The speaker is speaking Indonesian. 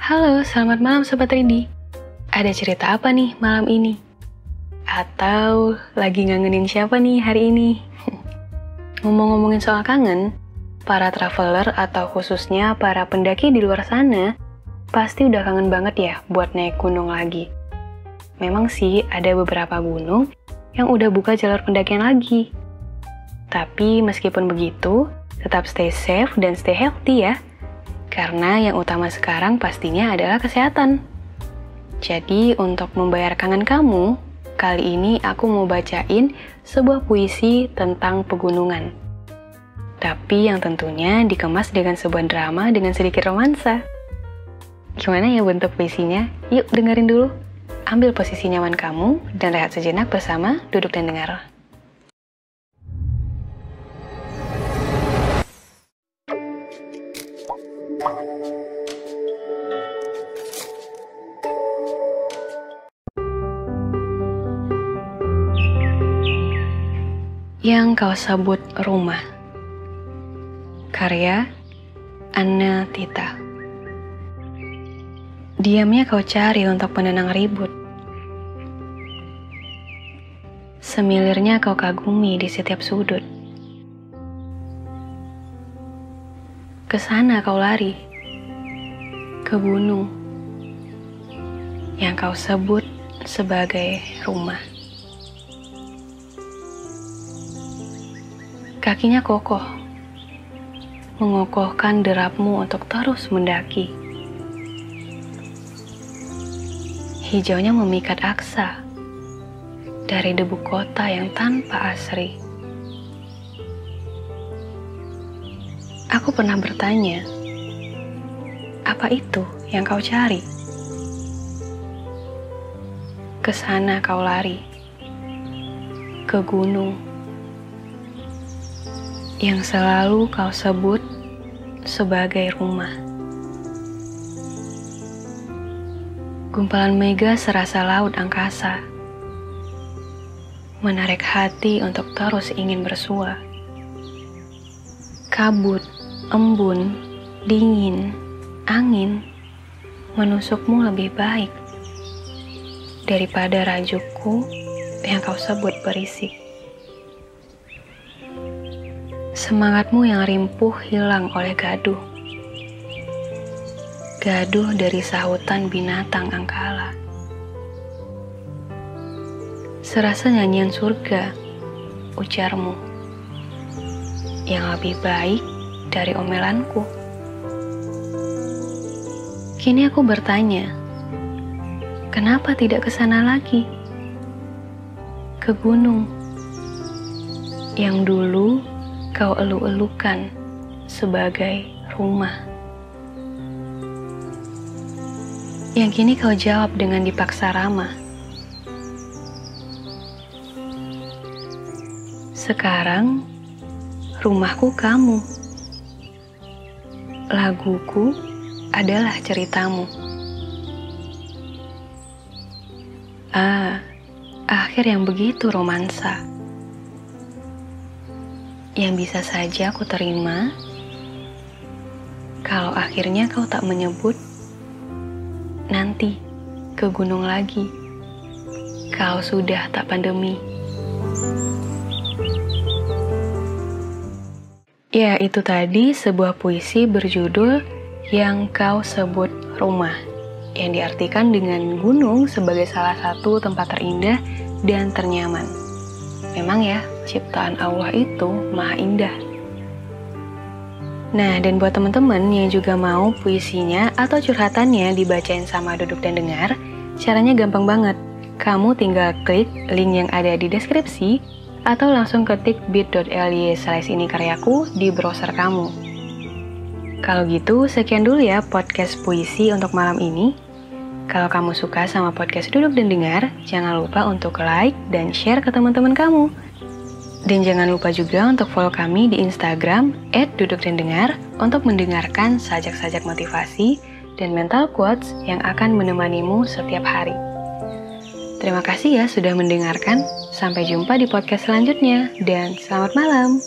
Halo, selamat malam Sobat Rindi. Ada cerita apa nih malam ini? Atau lagi ngangenin siapa nih hari ini? Ngomong-ngomongin soal kangen, para traveler atau khususnya para pendaki di luar sana pasti udah kangen banget ya buat naik gunung lagi. Memang sih ada beberapa gunung yang udah buka jalur pendakian lagi. Tapi meskipun begitu, tetap stay safe dan stay healthy ya. Karena yang utama sekarang pastinya adalah kesehatan. Jadi untuk membayar kangen kamu, kali ini aku mau bacain sebuah puisi tentang pegunungan. Tapi yang tentunya dikemas dengan sebuah drama dengan sedikit romansa. Gimana ya bentuk puisinya? Yuk dengerin dulu. Ambil posisi nyaman kamu dan rehat sejenak bersama duduk dan dengar. Yang kau sebut rumah. Karya Anna Tita. Diamnya kau cari untuk penenang ribut. Semilirnya kau kagumi di setiap sudut. Ke sana kau lari. Ke gunung. Yang kau sebut sebagai rumah. Kakinya kokoh, mengokohkan derapmu untuk terus mendaki. Hijaunya memikat aksa dari debu kota yang tanpa asri. Aku pernah bertanya, apa itu yang kau cari? Ke sana kau lari, ke gunung yang selalu kau sebut sebagai rumah. Gumpalan mega serasa laut angkasa, menarik hati untuk terus ingin bersua. Kabut, embun, dingin, angin menusukmu lebih baik daripada rajukku yang kau sebut berisik. Semangatmu yang rimpuh hilang oleh gaduh. Gaduh dari sahutan binatang angkala. Serasa nyanyian surga, ujarmu. Yang lebih baik dari omelanku. Kini aku bertanya, kenapa tidak ke sana lagi? Ke gunung yang dulu kau elu-elukan sebagai rumah. Yang kini kau jawab dengan dipaksa ramah. Sekarang, rumahku kamu. Laguku adalah ceritamu. Ah, akhir yang begitu romansa yang bisa saja aku terima kalau akhirnya kau tak menyebut nanti ke gunung lagi. Kau sudah tak pandemi. Ya, itu tadi sebuah puisi berjudul Yang Kau Sebut Rumah, yang diartikan dengan gunung sebagai salah satu tempat terindah dan ternyaman. Memang ya, ciptaan Allah itu maha indah. Nah, dan buat teman-teman yang juga mau puisinya atau curhatannya dibacain sama duduk dan dengar, caranya gampang banget. Kamu tinggal klik link yang ada di deskripsi atau langsung ketik bit.ly slash ini karyaku di browser kamu. Kalau gitu, sekian dulu ya podcast puisi untuk malam ini. Kalau kamu suka sama podcast Duduk dan Dengar, jangan lupa untuk like dan share ke teman-teman kamu. Dan jangan lupa juga untuk follow kami di Instagram @dudukdandengar untuk mendengarkan sajak-sajak motivasi dan mental quotes yang akan menemanimu setiap hari. Terima kasih ya sudah mendengarkan. Sampai jumpa di podcast selanjutnya dan selamat malam.